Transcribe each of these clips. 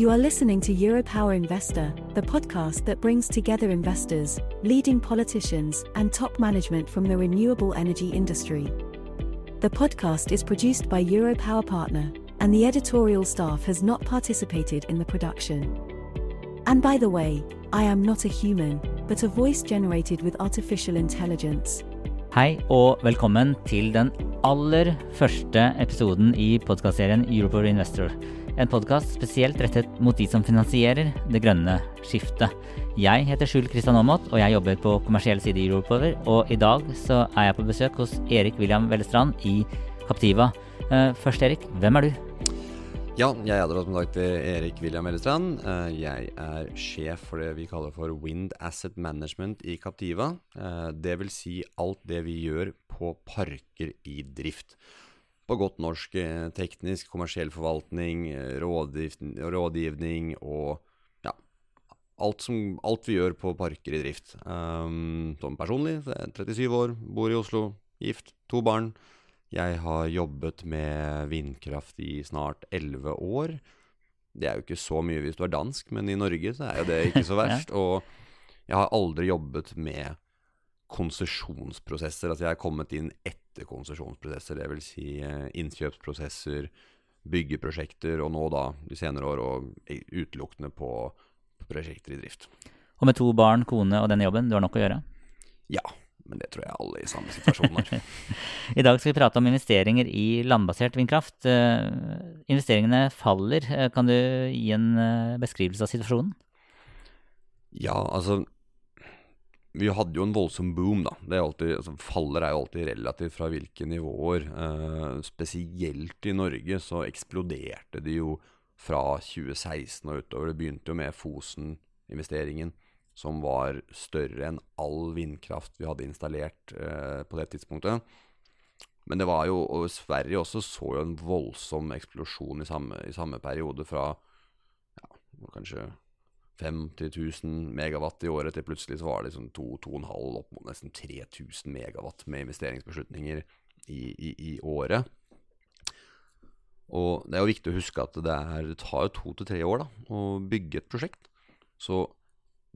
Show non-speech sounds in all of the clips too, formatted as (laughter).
You are listening to Europower Investor, the podcast that brings together investors, leading politicians, and top management from the renewable energy industry. The podcast is produced by Europower Partner, and the editorial staff has not participated in the production. And by the way, I am not a human, but a voice generated with artificial intelligence. Hei og velkommen til den aller første episoden i podkastserien Europower Investor. En podkast spesielt rettet mot de som finansierer det grønne skiftet. Jeg heter Skjul Kristian Aamodt, og jeg jobber på kommersiell side i Europower. Og i dag så er jeg på besøk hos Erik William Vellestrand i Captiva. Eh, først, Erik, hvem er du? Ja, jeg er som sagt Erik William Ellestrand. Eh, jeg er sjef for det vi kaller for Wind Asset Management i Captiva. Eh, det vil si alt det vi gjør på parker i drift på godt norsk eh, teknisk, kommersiell forvaltning, eh, rådgivning og ja, alt, som, alt, vi gjør på parker i drift. Um, som personlig, så er jeg 37 år, bor i Oslo, gift, to barn. Jeg har jobbet med vindkraft i snart 11 år. Det er jo ikke så mye hvis du er dansk, men i Norge så er jo det ikke så (laughs) verst. Og jeg har aldri jobbet med konsesjonsprosesser. Altså jeg har kommet inn etter konsesjonsprosesser, dvs. Si eh, innkjøpsprosesser, byggeprosjekter, og nå da de senere år og utelukkende på prosjekter i drift. Og med to barn, kone og denne jobben, du har nok å gjøre? Ja, men det tror jeg alle i samme situasjon har. (laughs) I dag skal vi prate om investeringer i landbasert vindkraft. Uh, investeringene faller. Uh, kan du gi en beskrivelse av situasjonen? Ja, altså vi hadde jo en voldsom boom, da. Det er alltid, altså, faller er jo alltid relativt fra hvilke nivåer. Eh, spesielt i Norge så eksploderte det jo fra 2016 og utover. Det begynte jo med Fosen-investeringen, som var større enn all vindkraft vi hadde installert eh, på det tidspunktet. Men det var jo, og Sverige også så jo en voldsom eksplosjon i samme, i samme periode, fra ja, kanskje 50 000 megawatt i året til plutselig så var det liksom 2-2,5 opp mot nesten 3000 megawatt med investeringsbeslutninger i, i, i, året. Og det er jo viktig å huske at det, er, det tar jo to til tre år da, å bygge et prosjekt. Så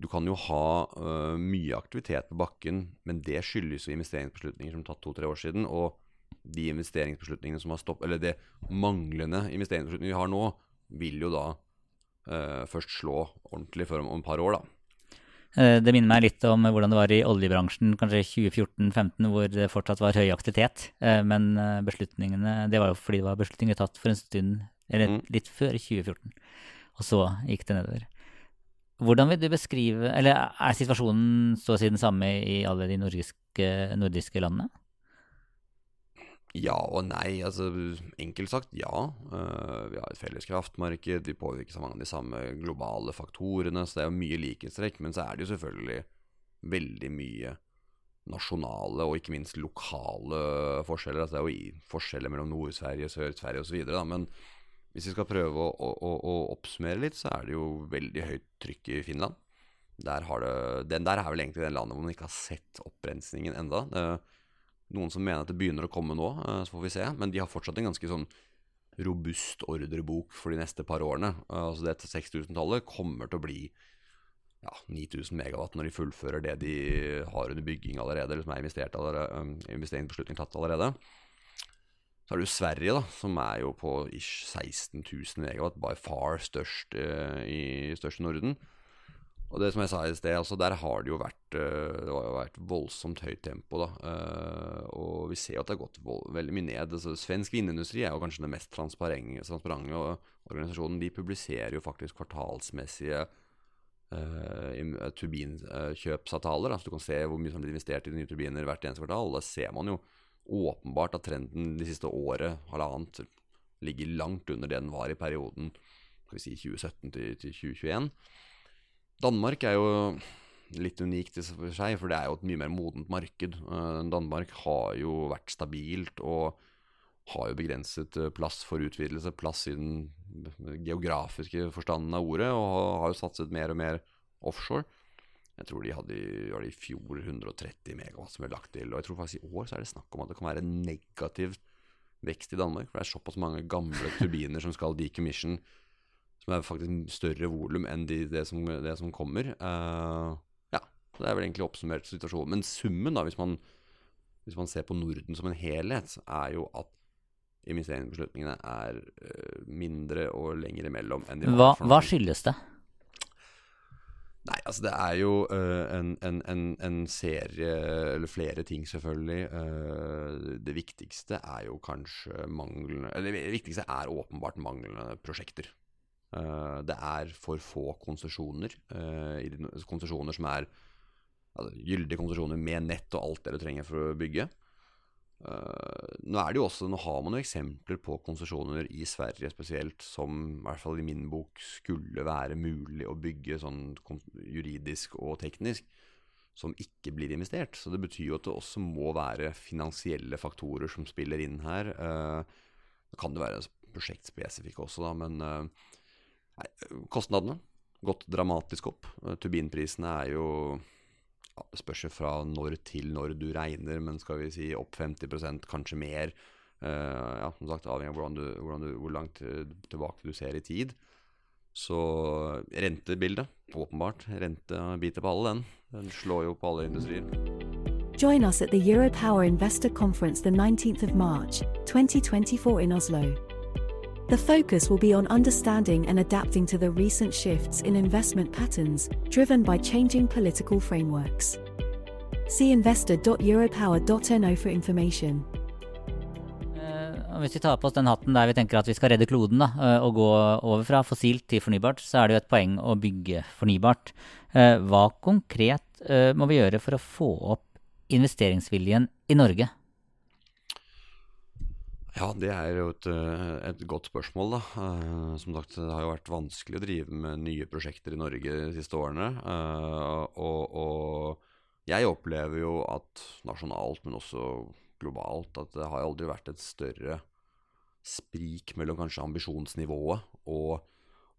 du kan jo ha uh, mye aktivitet på bakken, men det skyldes jo investeringsbeslutninger som tatt to-tre år siden. Og de investeringsbeslutningene som har stoppet, eller det manglende investeringsbeslutningene vi har nå, vil jo da først slå ordentlig for om, om et par år, da. Eh, det minner meg litt om hvordan det var i oljebransjen kanskje 2014-2015, hvor det fortsatt var høy aktivitet. Eh, men beslutningene Det var jo fordi det var beslutninger tatt for en stund, eller mm. litt før 2014. Og så gikk det nedover. Hvordan vil du beskrive Eller er situasjonen så å si den samme i alle de nordiske, nordiske landene? Ja og nei. altså Enkelt sagt ja. Uh, vi har et felles kraftmarked, vi påvirkes av mange av de samme globale faktorene, så det er jo mye likhetstrekk. Men så er det jo selvfølgelig veldig mye nasjonale og ikke minst lokale forskjeller. Altså det er jo forskjeller mellom Nord-Sverige, Sør-Sverige osv. Men hvis vi skal prøve å, å, å, oppsummere litt, så er det jo veldig høyt trykk i Finland. Der det, den der er vel egentlig den landet hvor man ikke har sett opprensningen enda. Det, noen som mener at det begynner å komme nå, eh, så får vi se. Men de har fortsatt en ganske sånn robust ordrebok for de neste par årene. Eh, altså det 6000-tallet kommer til å bli ja, 9000 megawatt når de fullfører det de har under bygging allerede, eller som er allerede, um, investeringsbeslutning tatt allerede. Så er det jo Sverige, da, som er jo på ish 16 000 megawatt, by far størst i største Norden. Og det som jeg sa i sted, altså der har det jo vært eh, Det har jo vært voldsomt høyt tempo. da uh, Og vi ser jo at det har gått veldig mye ned. Altså, svensk vindindustri er jo kanskje den mest transparente, organisasjonen. De publiserer jo faktisk kvartalsmessige uh, turbinkjøpsavtaler. Så du kan se hvor mye som blir investert i nye turbiner hvert eneste kvartal. Da ser man jo åpenbart at trenden de siste året, halvannet, ligger langt under det den var i perioden skal vi si 2017 til, til 2021. Danmark er jo litt unikt i seg, for det er jo et mye mer modent marked. Uh, Danmark har jo vært stabilt og har jo begrenset uh, plass for utvidelse, plass i den geografiske forstanden av ordet, og har jo satset mer og mer offshore. Jeg tror de hadde i, i fjor 130 megawatt som ble lagt til, og jeg tror faktisk i år så er det snakk om at det kan være negativ vekst i Danmark. For det er såpass mange gamle turbiner som skal decommission, som er faktisk større volum enn de, det, som, det, som, kommer. Uh, ja, det er vel egentlig oppsummert situasjonen. Men summen, da, hvis man, hvis man ser på Norden som en helhet, er jo at investeringsbeslutningene er uh, mindre og lenger imellom enn de var. Hva, hva skyldes det? Nei, altså det er jo uh, en, en, en, en, serie, eller flere ting selvfølgelig. Uh, det viktigste er jo kanskje manglende Eller det viktigste er åpenbart manglende prosjekter. Uh, det er for få konsesjoner. konsesjoner som er altså, gyldige konsesjoner med nett og alt det du trenger for å bygge. Uh, nå jo også, nå har man jo eksempler på konsesjoner i Sverige spesielt som i hvert fall i min bok skulle være mulig å bygge sånn juridisk og teknisk, som ikke blir investert. Så det betyr jo at det også må være finansielle faktorer som spiller inn her. Det kan det være prosjektspesifikke også, da, men kostnadene gått dramatisk opp. Turbinprisene er jo ja, Det spørs jo fra når til når du regner, men skal vi si opp 50 kanskje mer. Uh, ja, som sagt, Avhengig av hvordan du, hvordan du, hvor langt tilbake du ser i tid. Så rentebildet, åpenbart. Rente biter på alle, den. Den slår jo på alle industrier. Join us at the Europower Investor Conference the 19th of March, 2024 in Oslo. The focus will be on understanding and adapting to the recent shifts in investment patterns, driven by changing political frameworks. See investor.europower.no for information. Uh, hvis vi tar på oss den hatten der vi tenker at vi skal redde kloden da, uh, og gå over fra fossilt til fornybart, så er det jo et poeng å bygge fornybart. Uh, hva konkret må vi gjøre for å få opp investeringsviljen i Norge? Ja, det er jo et, eh, et godt spørsmål, da. Uh, som sagt, det har jo vært vanskelig å drive med nye prosjekter i Norge de siste årene. Uh, og, og, jeg opplever jo at nasjonalt, men også globalt, at det har aldri vært et større sprik mellom kanskje ambisjonsnivået og,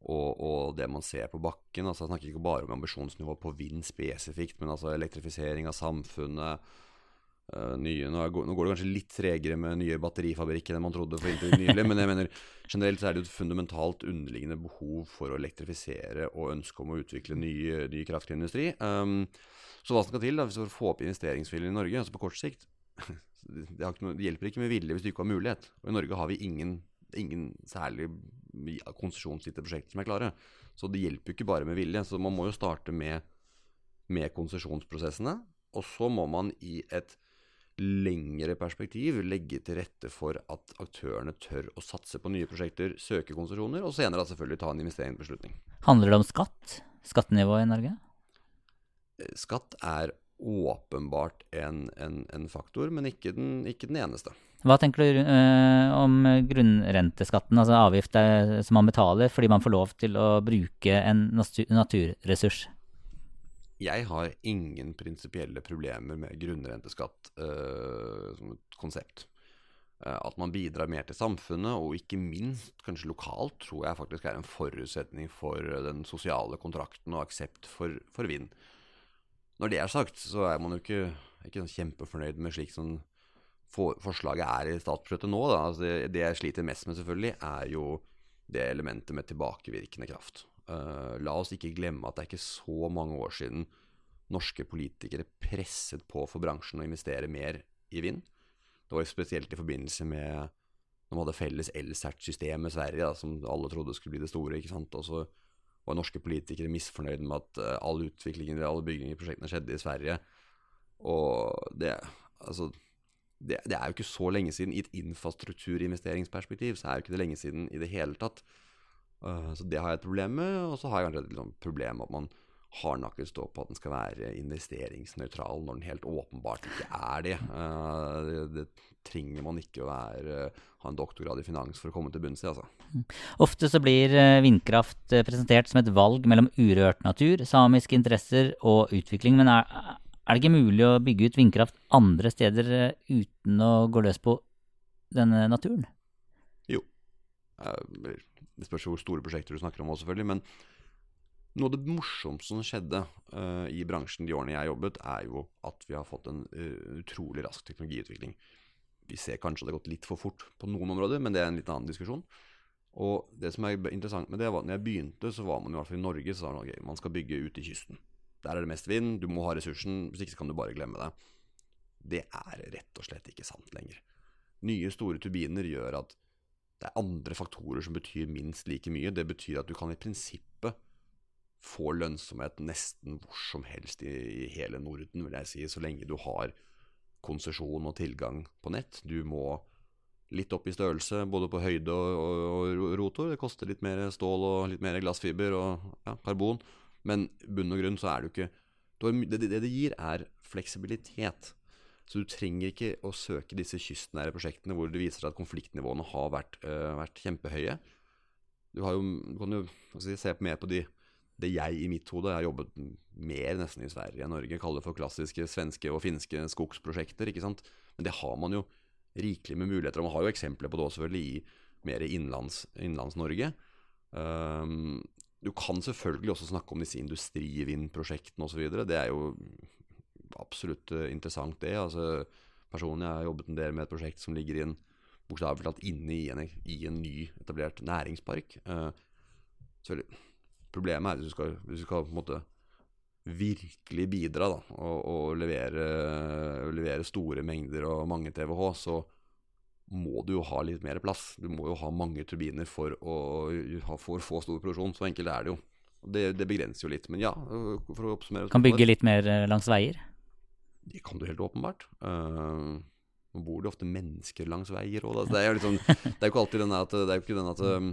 og, og det man ser på bakken. Altså, jeg snakker ikke bare om ambisjonsnivået på vind spesifikt, men altså elektrifisering av samfunnet Uh, nye, nå, er, nå, går det kanskje litt tregere med nye batterifabrikker enn man trodde for inntil nylig, men jeg mener generelt så er det jo et fundamentalt underliggende behov for å elektrifisere og ønske om å utvikle ny, ny kraftindustri. Um, så hva skal til da, hvis vi får få opp investeringsviljen i Norge, altså på kort sikt (laughs) det, noe, det, hjelper ikke med vilje hvis du ikke har mulighet. Og i Norge har vi ingen, ingen særlig konsesjonsgitte prosjekter som er klare. Så det hjelper ikke bare med vilje. Så man må jo starte med, med konsesjonsprosessene. Og så må man i et lengre perspektiv legge til rette for at aktørene tør å satse på nye prosjekter, søke konsesjoner, og senere selvfølgelig ta en investeringsbeslutning. Handler det om skatt? Skattenivået i Norge? Eh, skatt er åpenbart en, en, en faktor, men ikke den, ikke den, eneste. Hva tenker du øh, om grunnrenteskatten, altså avgift som man betaler fordi man får lov til å bruke en naturressurs? Jeg har ingen prinsipielle problemer med grunnrenteskatt uh, som et konsept. Uh, at man bidrar mer til samfunnet, og ikke minst kanskje lokalt, tror jeg faktisk er en forutsetning for den sosiale kontrakten og aksept for, for vind. Når det er sagt, så er man jo ikke, ikke kjempefornøyd med slik som for, forslaget er i statsbudsjettet nå. Altså det, det jeg sliter mest med, selvfølgelig, er jo det elementet med tilbakevirkende kraft. Uh, la oss ikke glemme at det er ikke så mange år siden norske politikere presset på for bransjen å investere mer i vind. Det var jo spesielt i forbindelse med når man hadde felles Elsert-system med Sverige, da, som alle trodde skulle bli det store. ikke sant? Og så var norske politikere misfornøyd med at uh, all utviklingen alle bygninger i prosjektene skjedde i Sverige. Og det, altså, det, det, er jo ikke så lenge siden. I et infrastrukturinvesteringsperspektiv så er jo ikke det lenge siden i det hele tatt. Eh, så det har jeg et problem med. Og så har jeg kanskje et liksom, problem at man hardnakket stå på at den skal være investeringsnøytral, når den helt åpenbart ikke er det. Uh, det, det, trenger man ikke å være, ha en doktorgrad i finans for å komme til bunns i. Altså. Ofte så blir vindkraft presentert som et valg mellom urørt natur, samiske interesser og utvikling. Men er, er det ikke mulig å bygge ut vindkraft andre steder uten å gå løs på denne naturen? Jo. Det spørs hvor store prosjekter du snakker om også, selvfølgelig. men noe av det morsomste som skjedde uh, i bransjen de årene jeg jobbet, er jo at vi har fått en uh, utrolig rask teknologiutvikling. Vi ser kanskje at det har gått litt for fort på noen områder, men det er en litt annen diskusjon. Og det som er interessant med det, var at når jeg begynte, så var man i hvert fall i Norge, så sa man okay, man skal bygge ute i kysten. Der er det mest vind, du må ha ressursen, hvis ikke så kan du bare glemme det. Det er rett og slett ikke sant lenger. Nye, store turbiner gjør at det er andre faktorer som betyr minst like mye. Det betyr at du kan i prinsippet få lønnsomhet nesten hvor som helst i, i, hele Norden, vil jeg si, så lenge du har konsesjon og tilgang på nett. Du må litt opp i størrelse, både på høyde og, og, og rotor. Det koster litt mer stål og litt mer glassfiber og ja, karbon, men bunn og grunn så er du ikke det, det det gir, er fleksibilitet. Så du trenger ikke å søke disse kystnære prosjektene hvor det viser seg at konfliktnivåene har vært, uh, vært kjempehøye. Du, jo, du kan jo si, se mer på de det jeg i mitt hode har jobbet mer nesten i Sverige enn Norge, kaller for klassiske svenske og finske skogsprosjekter. ikke sant? Men det har man jo rikelig med muligheter. Og man har jo eksempler på det også selvfølgelig i mer innlands-Norge. um, du kan selvfølgelig også snakke om disse industrivindprosjektene osv. Det er jo absolutt uh, interessant, det. altså Personlig har jeg jobbet en del med et prosjekt som ligger inn, bokstavelig talt inne i en, i en ny etablert næringspark. Uh, selvfølgelig Problemet er hvis du skal, hvis du skal på en måte virkelig bidra da, og, og levere, levere, store mengder og mange TWh, så må du jo ha litt mer plass. Du må jo ha mange turbiner for å, for få stor produksjon. Så enkelt er det jo. Det, det, begrenser jo litt. Men ja, for å oppsummere Kan bygge litt mer eh, langs veier? Det kan du helt åpenbart. Uh, nå bor det ofte mennesker langs veier òg. Jo liksom, det er jo ikke alltid den at, det er ikke den at um,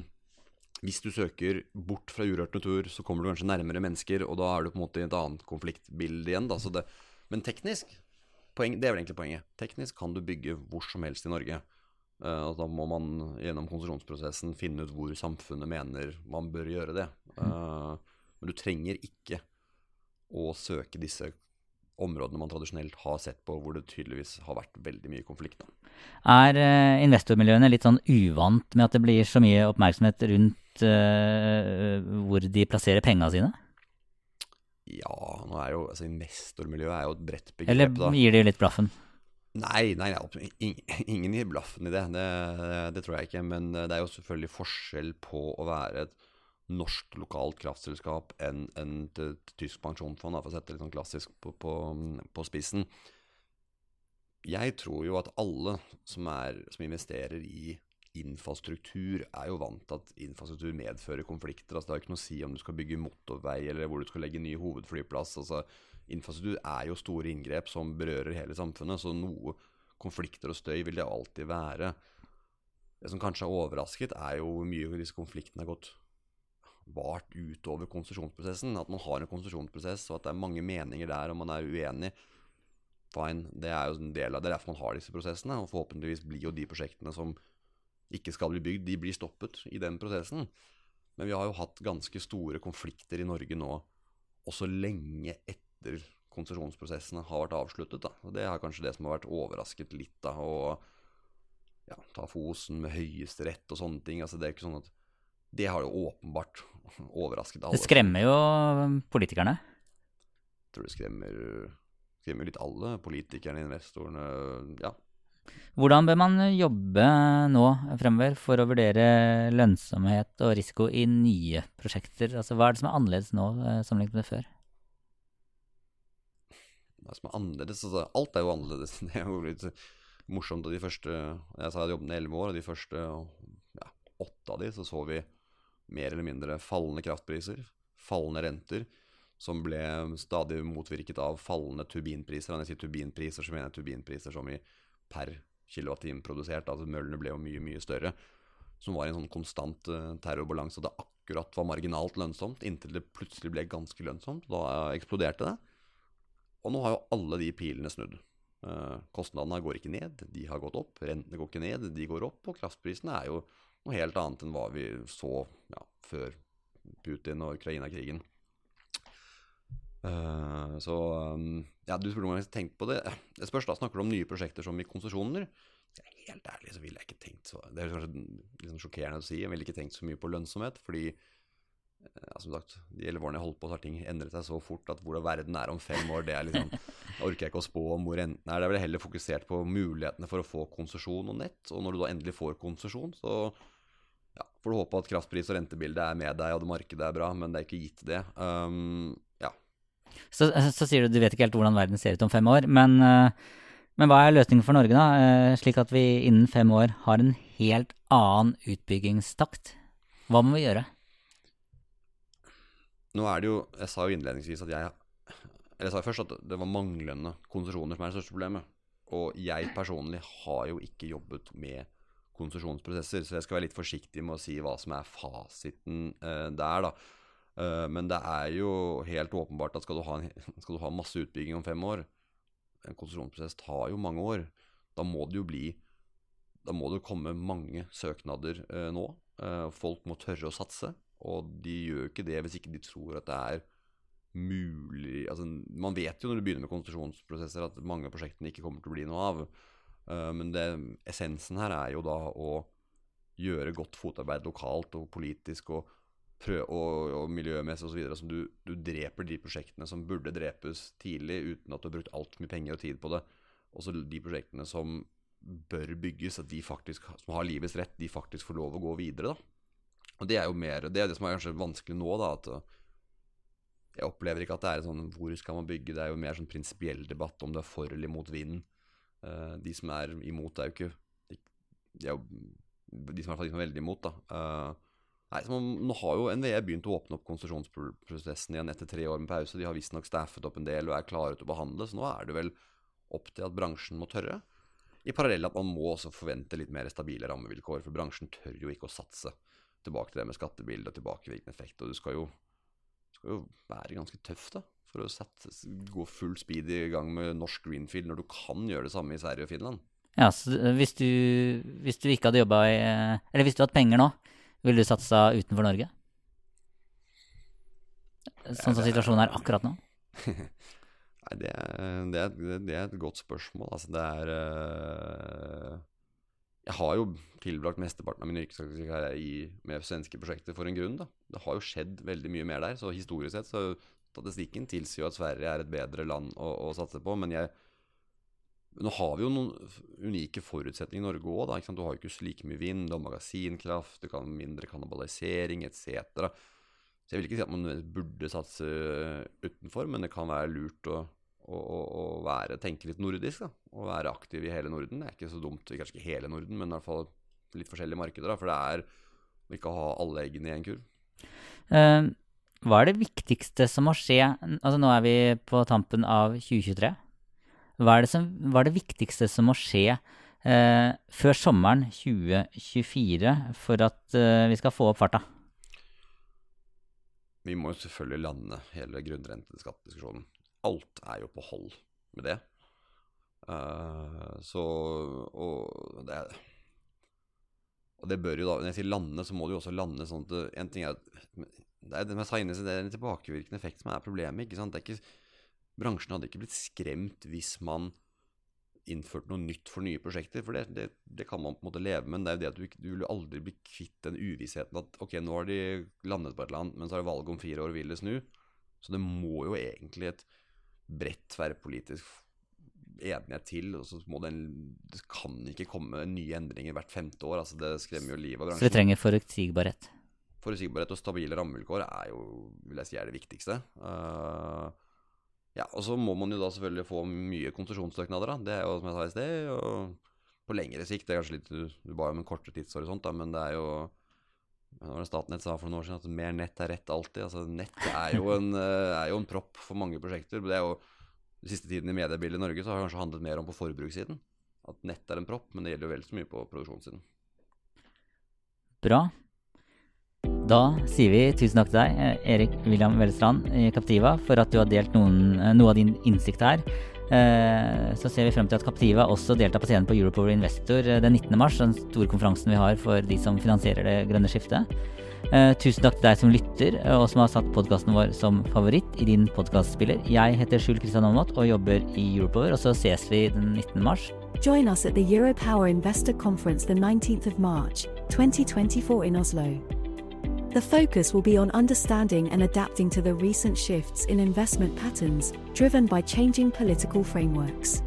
hvis du søker bort fra urørt natur, så kommer du kanskje nærmere mennesker, og da er du på en måte i et annet konfliktbilde igjen. Det, men teknisk, poeng, det er vel egentlig poenget. Teknisk kan du bygge hvor som helst i Norge. Uh, da må man gjennom konsesjonsprosessen finne ut hvor samfunnet mener man bør gjøre det. Uh, men du trenger ikke å søke disse områdene man tradisjonelt har sett på, hvor det tydeligvis har vært veldig mye konflikt. Er eh, investormiljøene litt sånn uvant med at det blir så mye oppmerksomhet rundt eh, hvor de plasserer penga sine? Ja, nå er jo altså investormiljøet er jo et bredt begrep. Eller gir de litt blaffen? Nei, nei, nei, ingen gir blaffen i det. det. Det tror jeg ikke. Men det er jo selvfølgelig forskjell på å være et norsk lokalt kraftselskap enn en et tysk pensjonsfond, for å sette det litt sånn klassisk på, på, på, spissen. Jeg tror jo at alle som, er, som, investerer i infrastruktur, er jo vant til at infrastruktur medfører konflikter. Altså, det har ikke noe å si om du skal bygge motorvei eller hvor du skal legge ny hovedflyplass. Altså, infrastruktur er jo store inngrep som berører hele samfunnet, så noe konflikter og støy vil det alltid være. Det som kanskje har overrasket, er jo hvor mye disse konfliktene har gått vart utover konsesjonsprosessen. At man har en konsesjonsprosess, og at det er mange meninger der, og man er uenig. Fine, det er jo en del av det. Er derfor man har disse prosessene. Og forhåpentligvis blir jo de prosjektene som ikke skal bli bygd, de blir stoppet i den prosessen. Men vi har jo hatt ganske store konflikter i Norge nå, også lenge etter konsesjonsprosessene har vært avsluttet. Da. Det er kanskje det som har vært overrasket litt. da, og ja, Ta Fosen med Høyesterett og sånne ting. altså Det er ikke sånn at det har jo åpenbart overrasket alle. Det skremmer jo politikerne? Jeg tror det skremmer, skremmer litt alle. Politikerne, investorene, ja. Hvordan bør man jobbe nå fremover for å vurdere lønnsomhet og risiko i nye prosjekter? Altså, hva er det som er annerledes nå eh, sammenlignet med før? Hva som er annerledes? Altså, alt er jo annerledes. (laughs) Det er jo litt morsomt. De første, jeg sa jeg hadde jobbet i elleve år, og de første ja, åtte av de så så vi mer eller mindre fallende kraftpriser, fallende renter, som ble stadig motvirket av fallende turbinpriser. Når jeg sier turbinpriser, så mener jeg turbinpriser som i per kilowattime produsert. Altså møllene ble jo mye, mye større. Som var i en sånn konstant uh, terrorbalanse. Og det akkurat var marginalt lønnsomt, inntil det plutselig ble ganske lønnsomt. Da eksploderte det. Og nå har jo alle de pilene snudd. Eh, kostnadene går ikke ned, de har gått opp. Rentene går ikke ned, de går opp. Og kraftprisene er jo noe helt annet enn hva vi så ja, før Putin og Ukraina-krigen. Uh, så um, ja, Du spurte om jeg tenkte tenkt på det. Det spørs da, Snakker du om nye prosjekter som i konsesjoner? Helt ærlig så ville jeg ikke tenkt så Det er kanskje sånn sjokkerende å si. Jeg ville ikke tenkt så mye på lønnsomhet. Fordi ja, som sagt, de elleve årene jeg holdt på, så har ting endret seg så fort at hvordan verden er om fem år, det er liksom orker jeg ikke å spå om hvor enten er. Det er vel heller fokusert på mulighetene for å få konsesjon og nett. Og når du da endelig får konsesjon, så får du håpe at kraftpris og rentebildet er med deg, og det markedet er bra, men det er ikke gitt, det. Um, ja. Så, så, sier du du vet ikke helt hvordan verden ser ut om fem år, men, uh, men hva er løsningen for Norge, da? Uh, slik at vi innen fem år har en helt annen utbyggingstakt. Hva må vi gjøre? Nå er det jo Jeg sa jo innledningsvis at jeg Eller jeg sa først at det var manglende konsesjoner som er det største problemet. Og jeg personlig har jo ikke jobbet med konsesjonsprosesser, så jeg skal være litt forsiktig med å si hva som er fasiten uh, der, da. Uh, men det er jo helt åpenbart at skal du, ha en, skal du ha masse utbygging om fem år En konsesjonsprosess tar jo mange år. Da må det jo bli Da må det komme mange søknader uh, nå. folk må tørre å satse. Og de gjør ikke det hvis ikke de tror at det er mulig altså, Man vet jo når du begynner med konsesjonsprosesser at mange av prosjektene ikke kommer til å bli noe av. Uh, men det, essensen her er jo da å gjøre godt fotarbeid lokalt og politisk og, prøve, og, og miljømessig osv. Så, så du, du dreper de prosjektene som burde drepes tidlig uten at du har brukt altfor mye penger og tid på det. Og så de prosjektene som bør bygges, at de faktisk, som har livets rett, de faktisk får lov å gå videre. da. Og det er jo mer Det er det som er kanskje vanskelig nå, da. At uh, jeg opplever ikke at det er sånn Hvor skal man bygge? Det er jo mer sånn prinsipiell debatt om det er for eller imot vinden. Uh, de som er imot, er jo ikke De, de er jo de som er, de er veldig imot, da. Uh, nei, man, Nå har jo NVE begynt å åpne opp konsesjonsprosessen igjen etter tre år med pause. De har visstnok staffet opp en del og er klare til å behandle, så nå er det vel opp til at bransjen må tørre. I parallell at man må også forvente litt mer stabile rammevilkår, for bransjen tør jo ikke å satse tilbake til det med skattebilde og tilbakevirkende effekt. Og du skal jo, skal jo være ganske tøff da, for å sette, gå full speed i gang med norsk greenfield når du kan gjøre det samme i Sverige og Finland. Ja, så hvis du, hvis du ikke hadde jobba i Eller hvis du hadde hatt penger nå, ville du satsa utenfor Norge? Sånn som situasjonen er akkurat nå? (laughs) Nei, det er, det, er, det er, et godt spørsmål. Altså, det er uh, jeg har jo tilbrakt mesteparten av min yrkeskarriere med svenske prosjekter for en grunn. da. Det har jo skjedd veldig mye mer der. Så historisk sett så statistikken tilsier jo at Sverige er et bedre land å, å satse på. Men jeg, nå har vi jo noen unike forutsetninger i Norge òg. Du har jo ikke like mye vind, du har magasinkraft, du kan mindre kannibalisering etc. Så jeg vil ikke si at man burde satse utenfor, men det kan være lurt å å, å, være, tenke litt nordisk. da, Og være aktiv i hele Norden. Det er ikke så dumt, kanskje ikke hele Norden, men i hvert fall litt forskjellige markeder. da, For det er å ikke ha alle eggene i en kurv. Uh, hva er det viktigste som må skje Altså Nå er vi på tampen av 2023. Hva er det, som, hva er det viktigste som må skje eh, før sommeren 2024 for at eh, vi skal få opp farta? Vi må jo selvfølgelig lande hele grunnrenteskattdiskusjonen alt er jo på hold med det. Uh, så og det, og det bør jo da Når jeg sier lande, så må det jo også lande sånn at En ting er at det er det jeg sa inne, det er en tilbakevirkende effekt som er problemet. ikke sant? Det er ikke, bransjen hadde ikke blitt skremt hvis man innførte noe nytt for nye prosjekter. For det, det, det, kan man på en måte leve med. Men det er jo det at du, du vil aldri bli kvitt den uvissheten at ok, nå har de landet på et eller annet, men så er det valg om fire år, vil det snu? Så det må jo egentlig et bredt tverrpolitisk enighet til. og så må den, Det kan ikke komme nye endringer hvert femte år. altså Det skremmer jo livet av bransjen. Så vi trenger forutsigbarhet? Forutsigbarhet og stabile rammevilkår er jo vil jeg si, er det viktigste. Uh, ja, Og så må man jo da selvfølgelig få mye konsesjonssøknader. da, Det er jo som jeg sa i sted. og På lengre sikt, det er kanskje litt du, ba om en kortere tidshorisont, da, men det er jo det var det Statnett sa for noen år siden? At mer nett er rett alltid. Altså, nett er jo, en, eh, er jo en propp for mange prosjekter. Det er jo Den siste tiden i mediebildet i Norge så har det kanskje handlet mer om på forbrukssiden. At nett er en propp, men det gjelder jo vel så mye på produksjonssiden. Bra. Da sier vi tusen takk til deg, eh, Erik William Vellestrand i Captiva, for at du har delt noen, eh, noe av din innsikt her. Eh, så ser vi frem til at Captiva også deltar på scenen på Europower Investor den 19. mars, den store konferansen vi har for de som finansierer det grønne skiftet. Eh, tusen takk til deg som lytter, eh, og som har satt podkasten vår som favoritt i din podkastspiller. Jeg heter Skjul Kristian Aamodt og jobber i Europower, og så ses vi den 19. mars. Join us at the Europower Investor Conference the 19th of March, 2024 in Oslo. The focus will be on understanding and adapting to the recent shifts in investment patterns driven by changing political frameworks.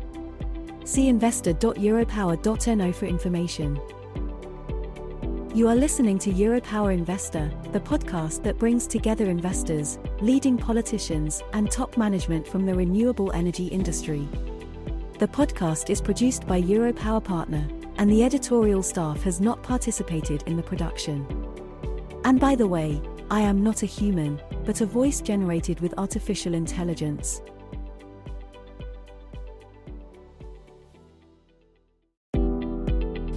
See investor.europower.no for information. You are listening to Europower Investor, the podcast that brings together investors, leading politicians, and top management from the renewable energy industry. The podcast is produced by Europower Partner, and the editorial staff has not participated in the production. And by the way, I am not a human, but a voice generated with artificial intelligence.